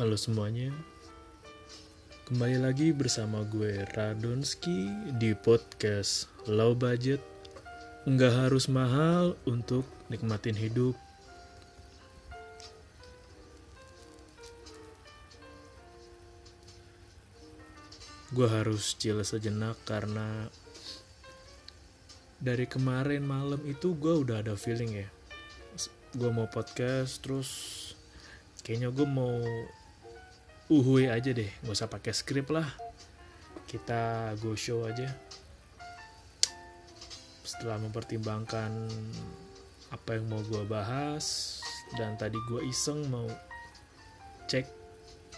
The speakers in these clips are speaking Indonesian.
Halo semuanya, kembali lagi bersama gue Radonski di podcast Low Budget. Nggak harus mahal untuk nikmatin hidup. Gue harus chill sejenak karena dari kemarin malam itu gue udah ada feeling ya. Gue mau podcast terus kayaknya gue mau uhui aja deh gak usah pakai skrip lah. Kita go show aja. Setelah mempertimbangkan apa yang mau gue bahas dan tadi gue iseng mau cek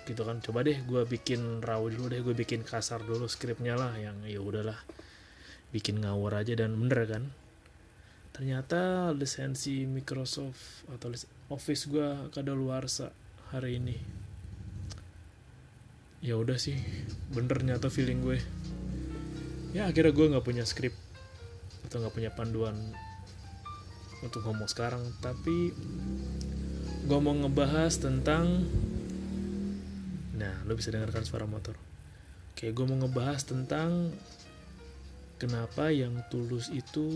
gitu kan. Coba deh gue bikin raw dulu deh gue bikin kasar dulu skripnya lah yang ya udahlah bikin ngawur aja dan bener kan. Ternyata lisensi Microsoft atau Office gue kadaluarsa hari ini ya udah sih bener nyata feeling gue. Ya akhirnya gue nggak punya skrip atau nggak punya panduan untuk ngomong sekarang. Tapi gue mau ngebahas tentang nah lo bisa dengarkan suara motor. Oke gue mau ngebahas tentang kenapa yang tulus itu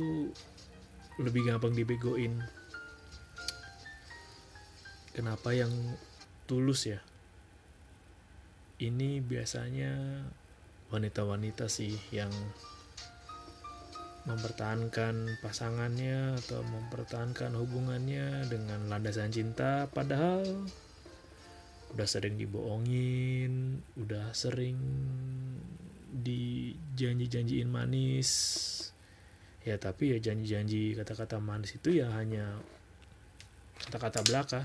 lebih gampang dibegoin. Kenapa yang tulus ya ini biasanya wanita-wanita sih yang mempertahankan pasangannya atau mempertahankan hubungannya dengan landasan cinta padahal udah sering dibohongin, udah sering dijanji-janjiin manis. Ya tapi ya janji-janji kata-kata manis itu ya hanya kata-kata belaka.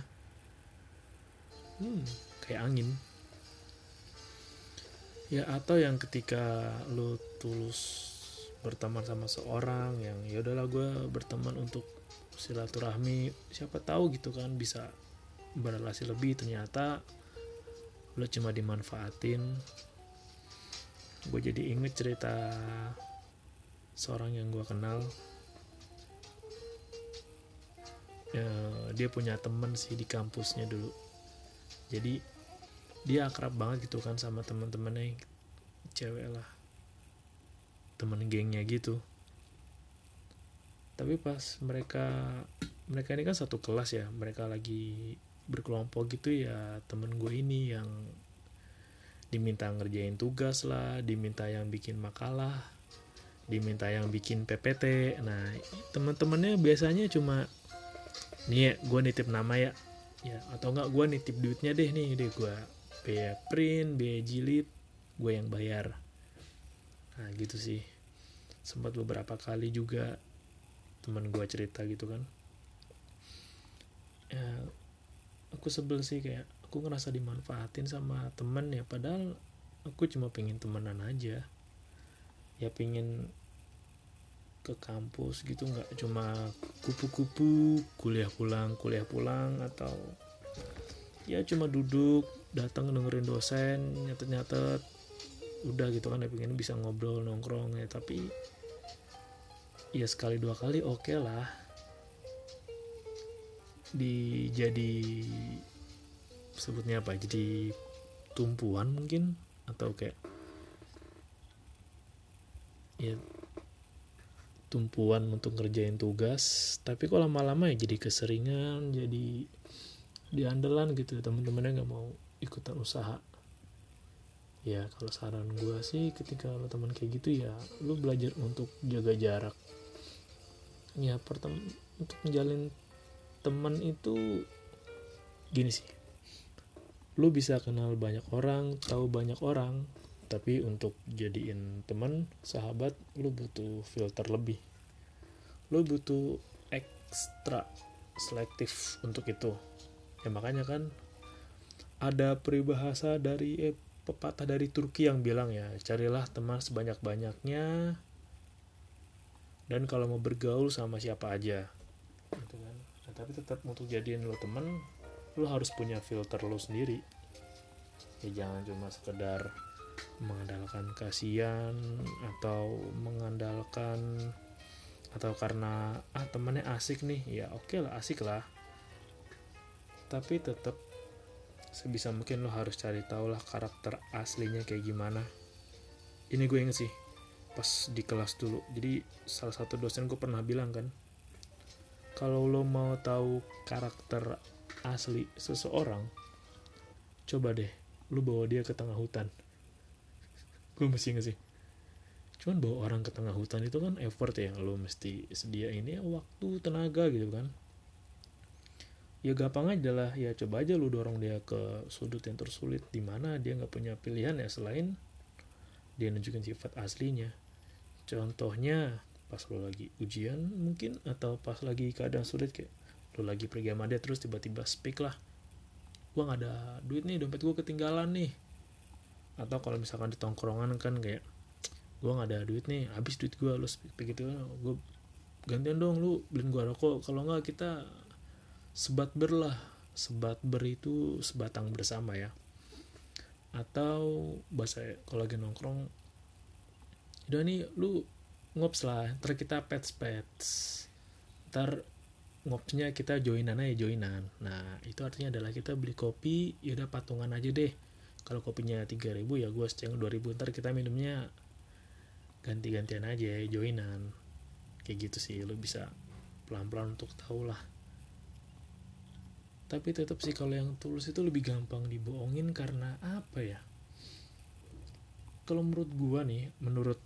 Hmm, kayak angin ya atau yang ketika lo tulus berteman sama seorang yang ya udahlah gue berteman untuk silaturahmi. Siapa tahu gitu kan bisa berrelasi lebih. Ternyata lo cuma dimanfaatin. Gue jadi inget cerita seorang yang gue kenal. Ya, dia punya temen sih di kampusnya dulu. Jadi dia akrab banget gitu kan sama teman-temannya cewek lah. Temen gengnya gitu. Tapi pas mereka mereka ini kan satu kelas ya mereka lagi berkelompok gitu ya temen gue ini yang diminta ngerjain tugas lah diminta yang bikin makalah diminta yang bikin PPT nah teman-temannya biasanya cuma nih ya gue nitip nama ya. Ya atau enggak gue nitip duitnya deh nih deh gue biaya print biaya jilid gue yang bayar. Nah gitu sih. Sempat beberapa kali juga teman gue cerita gitu kan. Ya aku sebel sih kayak aku ngerasa dimanfaatin sama temen ya padahal aku cuma pengen temenan aja. Ya pengen ke kampus gitu nggak cuma kupu-kupu kuliah pulang kuliah pulang atau ya cuma duduk datang dengerin dosen nyatet-nyatet udah gitu kan ya pengen bisa ngobrol nongkrong ya. Tapi ya sekali dua kali oke okay lah. Di jadi sebutnya apa jadi tumpuan mungkin atau kayak ya tumpuan untuk ngerjain tugas. Tapi kok lama-lama ya jadi keseringan jadi diandelan gitu teman-temannya nggak mau ikutan usaha. Ya kalau saran gue sih ketika lo teman kayak gitu ya lo belajar untuk jaga jarak. Ya pertem untuk menjalin teman itu gini sih. Lo bisa kenal banyak orang tahu banyak orang tapi untuk jadiin teman sahabat lo butuh filter lebih. Lo butuh ekstra selektif untuk itu. Ya makanya kan ada peribahasa dari eh, pepatah dari Turki yang bilang ya carilah teman sebanyak-banyaknya dan kalau mau bergaul sama siapa aja. Gitu kan. Nah, tapi tetap untuk jadiin lo temen lo harus punya filter lo sendiri. Ya jangan cuma sekedar mengandalkan kasihan atau mengandalkan atau karena ah temannya asik nih. Ya oke okay lah asik lah. Tapi tetap sebisa mungkin lo harus cari tahu lah karakter aslinya kayak gimana. Ini gue inget sih pas di kelas dulu. Jadi salah satu dosen gue pernah bilang kan kalau lo mau tahu karakter asli seseorang coba deh lo bawa dia ke tengah hutan. Gue masih inget sih. Cuman bawa orang ke tengah hutan itu kan effort ya lo mesti sedia ini ya waktu tenaga gitu kan ya gampang aja lah. Ya coba aja lu dorong dia ke sudut yang tersulit di mana dia nggak punya pilihan ya selain dia nunjukin sifat aslinya. Contohnya pas lo lagi ujian mungkin atau pas lagi keadaan sulit kayak lo lagi pergi sama dia terus tiba-tiba speak lah. Gua nggak ada duit nih dompet gua ketinggalan nih. Atau kalau misalkan di tongkrongan kan kayak gua nggak ada duit nih habis duit gua lo speak begitu gue gantian dong lu beliin gua rokok. Kalau nggak kita sebat berlah sebat ber itu sebatang bersama ya. Atau bahasa kalau lagi nongkrong udah nih lu ngops lah. Ntar kita pets pets ntar ngopsnya kita joinan aja joinan. Nah itu artinya adalah kita beli kopi ya udah patungan aja deh. Kalau kopinya 3000 ya gue seceng 2000 ntar kita minumnya ganti-gantian aja joinan. Kayak gitu sih lo bisa pelan-pelan untuk tahu lah tapi tetap sih kalau yang tulus itu lebih gampang dibohongin karena apa ya? Kalau menurut gua nih menurut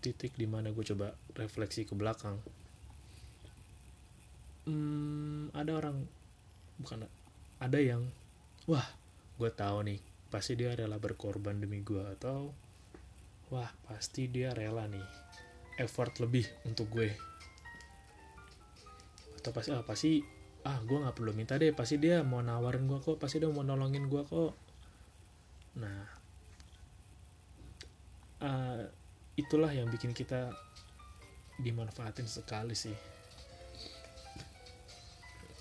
titik di mana gue coba refleksi ke belakang hmm, ada orang bukan ada yang wah gue tahu nih pasti dia rela berkorban demi gue atau wah pasti dia rela nih effort lebih untuk gue. Atau pasti ah pasti ah gue nggak perlu minta deh pasti dia mau nawarin gue kok pasti dia mau nolongin gue kok. Nah uh, itulah yang bikin kita dimanfaatin sekali sih.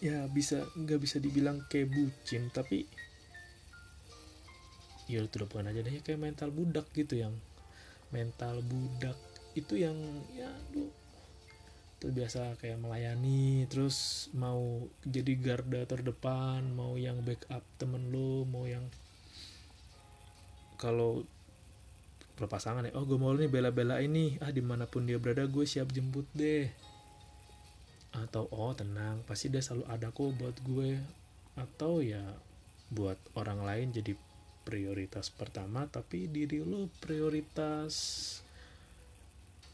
Ya bisa nggak bisa dibilang kayak bucin tapi ya itu udah bukan aja deh kayak mental budak gitu yang mental budak itu yang ya lu terbiasa kayak melayani terus mau jadi garda terdepan mau yang backup temen lu mau yang kalau berpasangan ya oh gue mau nih bela-bela ini ah di mana pun dia berada gue siap jemput deh. Atau oh tenang pasti dia selalu ada kok buat gue. Atau ya buat orang lain jadi prioritas pertama tapi diri lo prioritas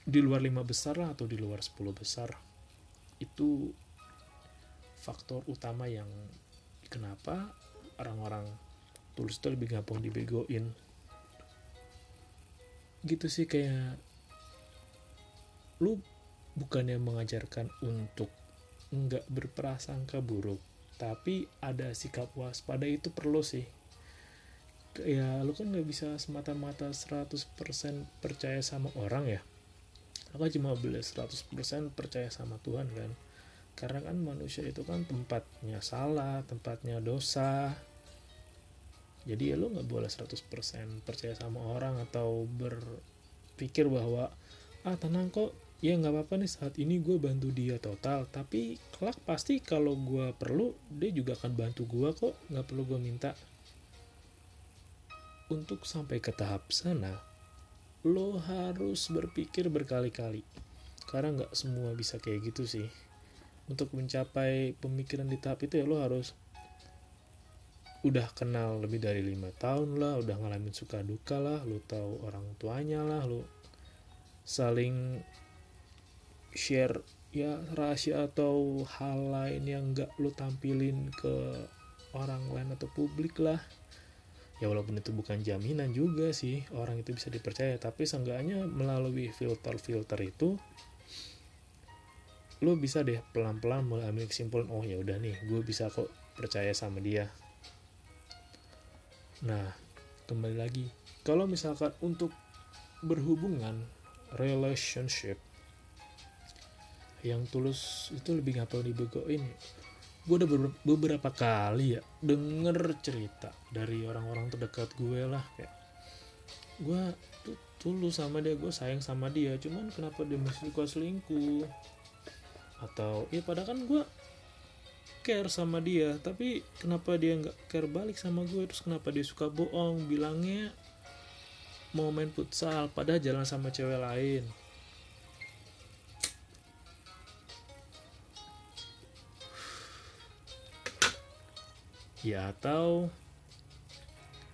di luar lima besar lah atau di luar 10 besar. Itu faktor utama yang kenapa orang-orang tulus itu lebih gampang dibegoin. Gitu sih kayak lu bukannya mengajarkan untuk nggak berprasangka buruk tapi ada sikap waspada itu perlu sih. Ya lu kan nggak bisa semata-mata 100% percaya sama orang ya aku cuma boleh 100% percaya sama Tuhan kan? Karena kan manusia itu kan tempatnya salah tempatnya dosa. Jadi ya lo nggak boleh 100% percaya sama orang atau berpikir bahwa ah tenang kok ya nggak apa-apa nih saat ini gue bantu dia total. Tapi kelak pasti kalau gue perlu dia juga akan bantu gue kok nggak perlu gue minta. Untuk sampai ke tahap sana lo harus berpikir berkali-kali. Karena nggak semua bisa kayak gitu sih. Untuk mencapai pemikiran di tahap itu ya lo harus udah kenal lebih dari lima tahun lah udah ngalamin suka duka lah lu tahu orang tuanya lah lu saling share ya rahasia atau hal lain yang nggak lu tampilin ke orang lain atau publik lah ya walaupun itu bukan jaminan juga sih orang itu bisa dipercaya. Tapi seenggaknya melalui filter-filter itu lu bisa deh pelan-pelan mulai ambil kesimpulan oh ya udah nih gue bisa kok percaya sama dia. Nah kembali lagi. Kalau misalkan untuk berhubungan relationship yang tulus itu lebih nggak perlu dibegoin gue udah beberapa kali ya denger cerita dari orang-orang terdekat gue lah kayak gue tuh tulus sama dia gue sayang sama dia cuman kenapa dia masih suka selingkuh? Atau ya padahal kan gue care sama dia tapi kenapa dia nggak care balik sama gue terus kenapa dia suka bohong? Bilangnya mau main futsal padahal jalan sama cewek lain ya atau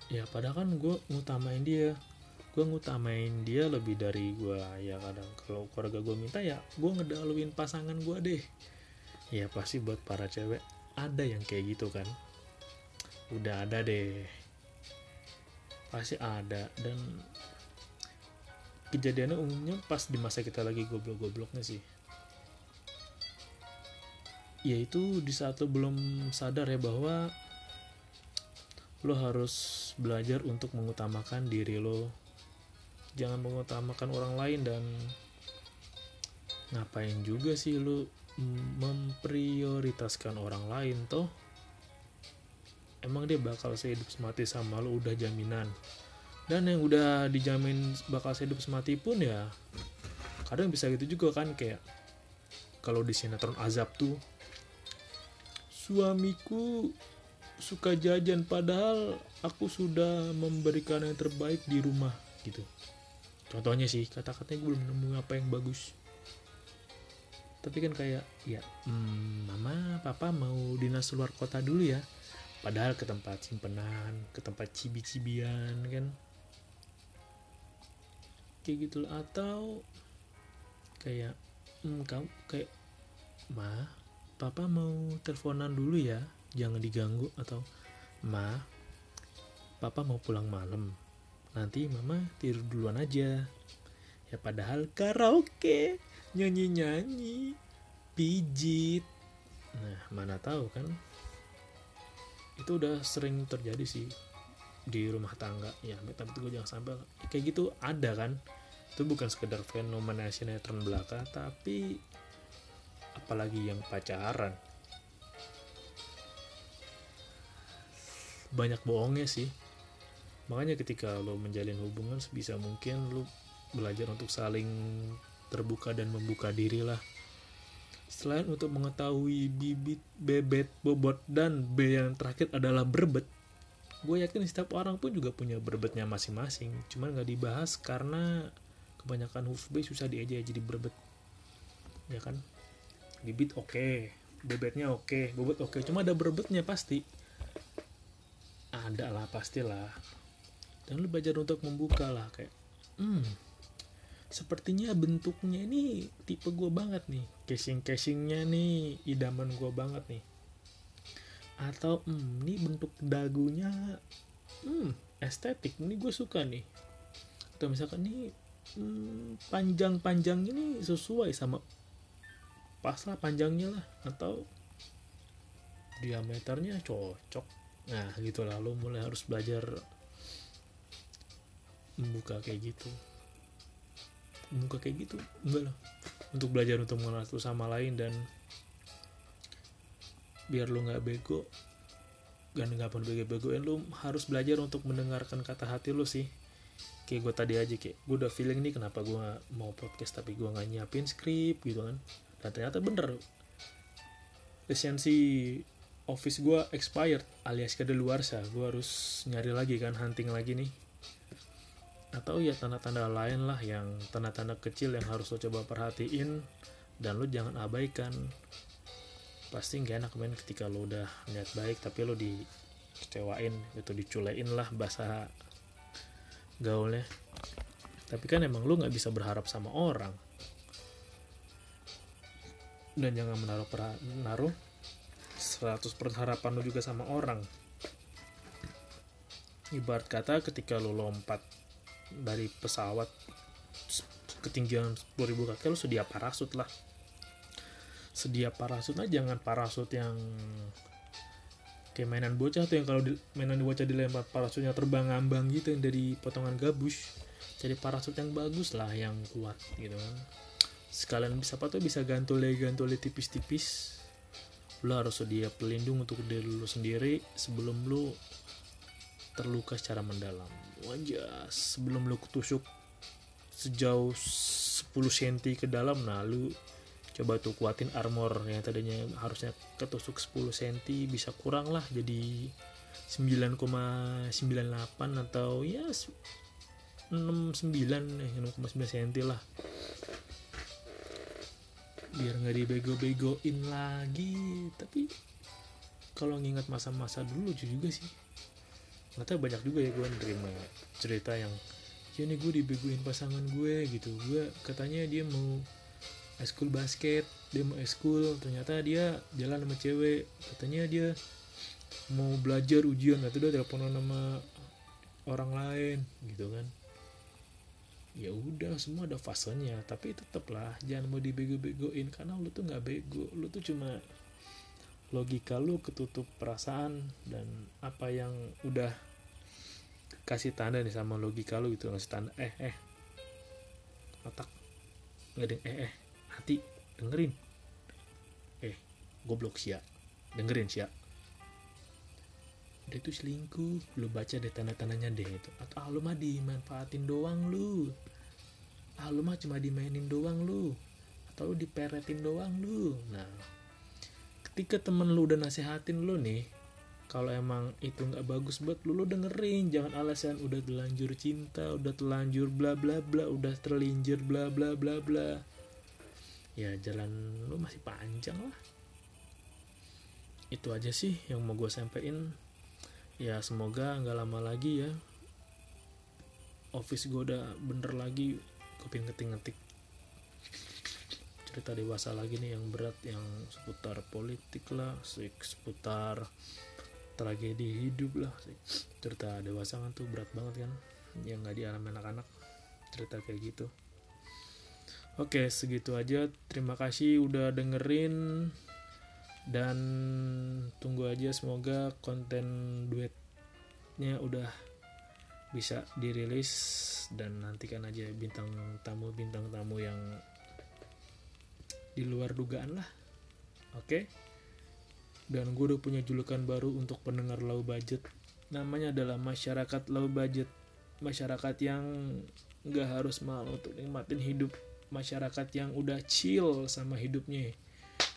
ya padahal kan gue ngutamain dia. Gue ngutamain dia lebih dari gue ya kadang kalau keluarga gue minta ya gue ngedaluin pasangan gue deh. Ya pasti buat para cewek ada yang kayak gitu kan. Udah ada deh. Pasti ada. Dan kejadiannya umumnya pas di masa kita lagi goblok-gobloknya sih. Yaitu di saat lo belum sadar ya bahwa lo harus belajar untuk mengutamakan diri lo. Jangan mengutamakan orang lain dan ngapain juga sih lo memprioritaskan orang lain toh? Emang dia bakal sehidup semati sama lo udah jaminan. Dan yang udah dijamin bakal sehidup semati pun ya kadang bisa gitu juga kan kayak kalau di sinetron azab tuh suamiku suka jajan padahal aku sudah memberikan yang terbaik di rumah gitu. Contohnya sih kata-katanya gue belum nemu apa yang bagus. Tapi kan kayak ya hmm, mama papa mau dinas luar kota dulu ya. Padahal ke tempat simpenan ke tempat cibi-cibian kan. Kayak gitu atau kayak hmm, kamu kayak ma papa mau teleponan dulu ya jangan diganggu atau ma papa mau pulang malam. Nanti mama tidur duluan aja. Ya padahal karaoke nyanyi nyanyi pijit. Nah mana tahu kan? Itu udah sering terjadi sih di rumah tangga. Ya tapi gue jangan sampai kayak gitu ada kan? Itu bukan sekedar fenomena sinetron belaka tapi apalagi yang pacaran banyak bohongnya sih makanya ketika lo menjalin hubungan sebisa mungkin lo belajar untuk saling terbuka dan membuka diri lah selain untuk mengetahui bibit bebet bobot dan B yang terakhir adalah berbet gue yakin setiap orang pun juga punya berbetnya masing-masing cuman nggak dibahas karena kebanyakan huruf B susah diajak jadi berbet ya kan bibit oke okay. bebetnya oke okay. bobot oke okay. cuma ada berbetnya pasti ada lah pastilah. Dan lu belajar untuk membuka lah kayak hmm sepertinya bentuknya ini tipe gue banget nih. Casing casingnya nih idaman gue banget nih. Atau hmm ini bentuk dagunya hmm estetik ini gue suka nih. Atau misalkan nih hmm, panjang panjang ini sesuai sama pas lah panjangnya lah. Atau diameternya cocok nah gitu lah. Lo mulai harus belajar membuka kayak gitu. Membuka kayak gitu enggak lah. Untuk belajar untuk mengenal satu sama lain dan biar lo nggak bego dan nggak pun bego-begoin lo harus belajar untuk mendengarkan kata hati lo sih. Kayak gue tadi aja kayak gue udah feeling nih kenapa gue mau podcast tapi gue nggak nyiapin skrip gitu kan. Dan ternyata bener. Esensi office gue expired alias kedaluarsa gue harus nyari lagi kan hunting lagi nih. Atau ya tanda-tanda lain lah yang tanda-tanda kecil yang harus lo coba perhatiin dan lo jangan abaikan. Pasti nggak enak men ketika lo udah niat baik tapi lo di kecewain gitu diculein lah bahasa gaulnya. Tapi kan emang lu nggak bisa berharap sama orang. Dan jangan menaruh menaruh 100% harapan lu juga sama orang. Ibarat kata ketika lu lompat dari pesawat ketinggian 10.000 kaki lu sedia parasut lah. Sedia parasutnya jangan parasut yang kayak mainan bocah tuh yang kalau di, mainan bocah dilempar parasutnya terbang ngambang gitu yang dari potongan gabus jadi parasut yang bagus lah yang kuat gitu kan. Sekalian bisa apa tuh bisa gantole gantole tipis-tipis lo harus sedia pelindung untuk diri lo sendiri sebelum lo terluka secara mendalam. Wajah sebelum lo ketusuk sejauh 10 cm ke dalam nah lu coba tuh kuatin armor yang tadinya harusnya ketusuk 10 cm bisa kurang lah jadi 9,98 atau ya 69 eh 6,9 cm lah biar nggak dibego-begoin lagi. Tapi kalau ngingat masa-masa dulu lucu juga sih. Tahu banyak juga ya gue nerima cerita yang ya nih gue dibegoin pasangan gue gitu. Gue katanya dia mau eskul basket dia mau eskul. Ternyata dia jalan sama cewek. Katanya dia mau belajar ujian. Atau dia telepon sama orang lain gitu kan ya udah semua ada fasenya. Tapi tetep lah jangan mau dibego-begoin. Karena lu tuh nggak bego. Lu tuh cuma logika lu ketutup perasaan dan apa yang udah kasih tanda nih sama logika lu gitu. Ngasih tanda eh eh. Otak ada eh eh. Hati dengerin. Eh goblok sia dengerin sia dia tuh selingkuh. Lu baca deh tanda-tandanya deh itu. Atau ah lu mah dimanfaatin doang lu. Ah lu mah cuma dimainin doang lu. Atau lu diperetin doang lu. Nah ketika temen lu udah nasehatin lu nih kalau emang itu nggak bagus buat lu lu dengerin. Jangan alasan udah terlanjur cinta udah terlanjur bla bla bla udah terlinjir bla bla bla bla. Ya jalan lu masih panjang lah. Itu aja sih yang mau gue sampein ya semoga nggak lama lagi ya. Office gue udah bener lagi pengen ngetik-ngetik cerita dewasa lagi nih yang berat yang seputar politik lah seputar tragedi hidup lah cerita dewasa kan tuh berat banget kan yang nggak dialami anak-anak cerita kayak gitu. Oke segitu aja. Terima kasih udah dengerin dan tunggu aja semoga konten duetnya udah bisa dirilis dan nantikan aja bintang tamu bintang tamu yang di luar dugaan lah. Oke? Okay? dan gue udah punya julukan baru untuk pendengar low budget. Namanya adalah masyarakat low budget. Masyarakat yang nggak harus mal untuk nikmatin hidup. Masyarakat yang udah chill sama hidupnya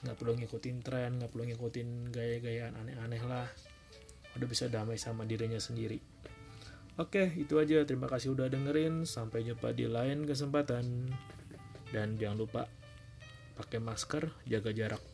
nggak perlu ngikutin tren nggak perlu ngikutin gaya-gayaan aneh-aneh lah. Udah bisa damai sama dirinya sendiri. Oke itu aja. Terima kasih udah dengerin. Sampai jumpa di lain kesempatan. Dan jangan lupa pakai masker jaga jarak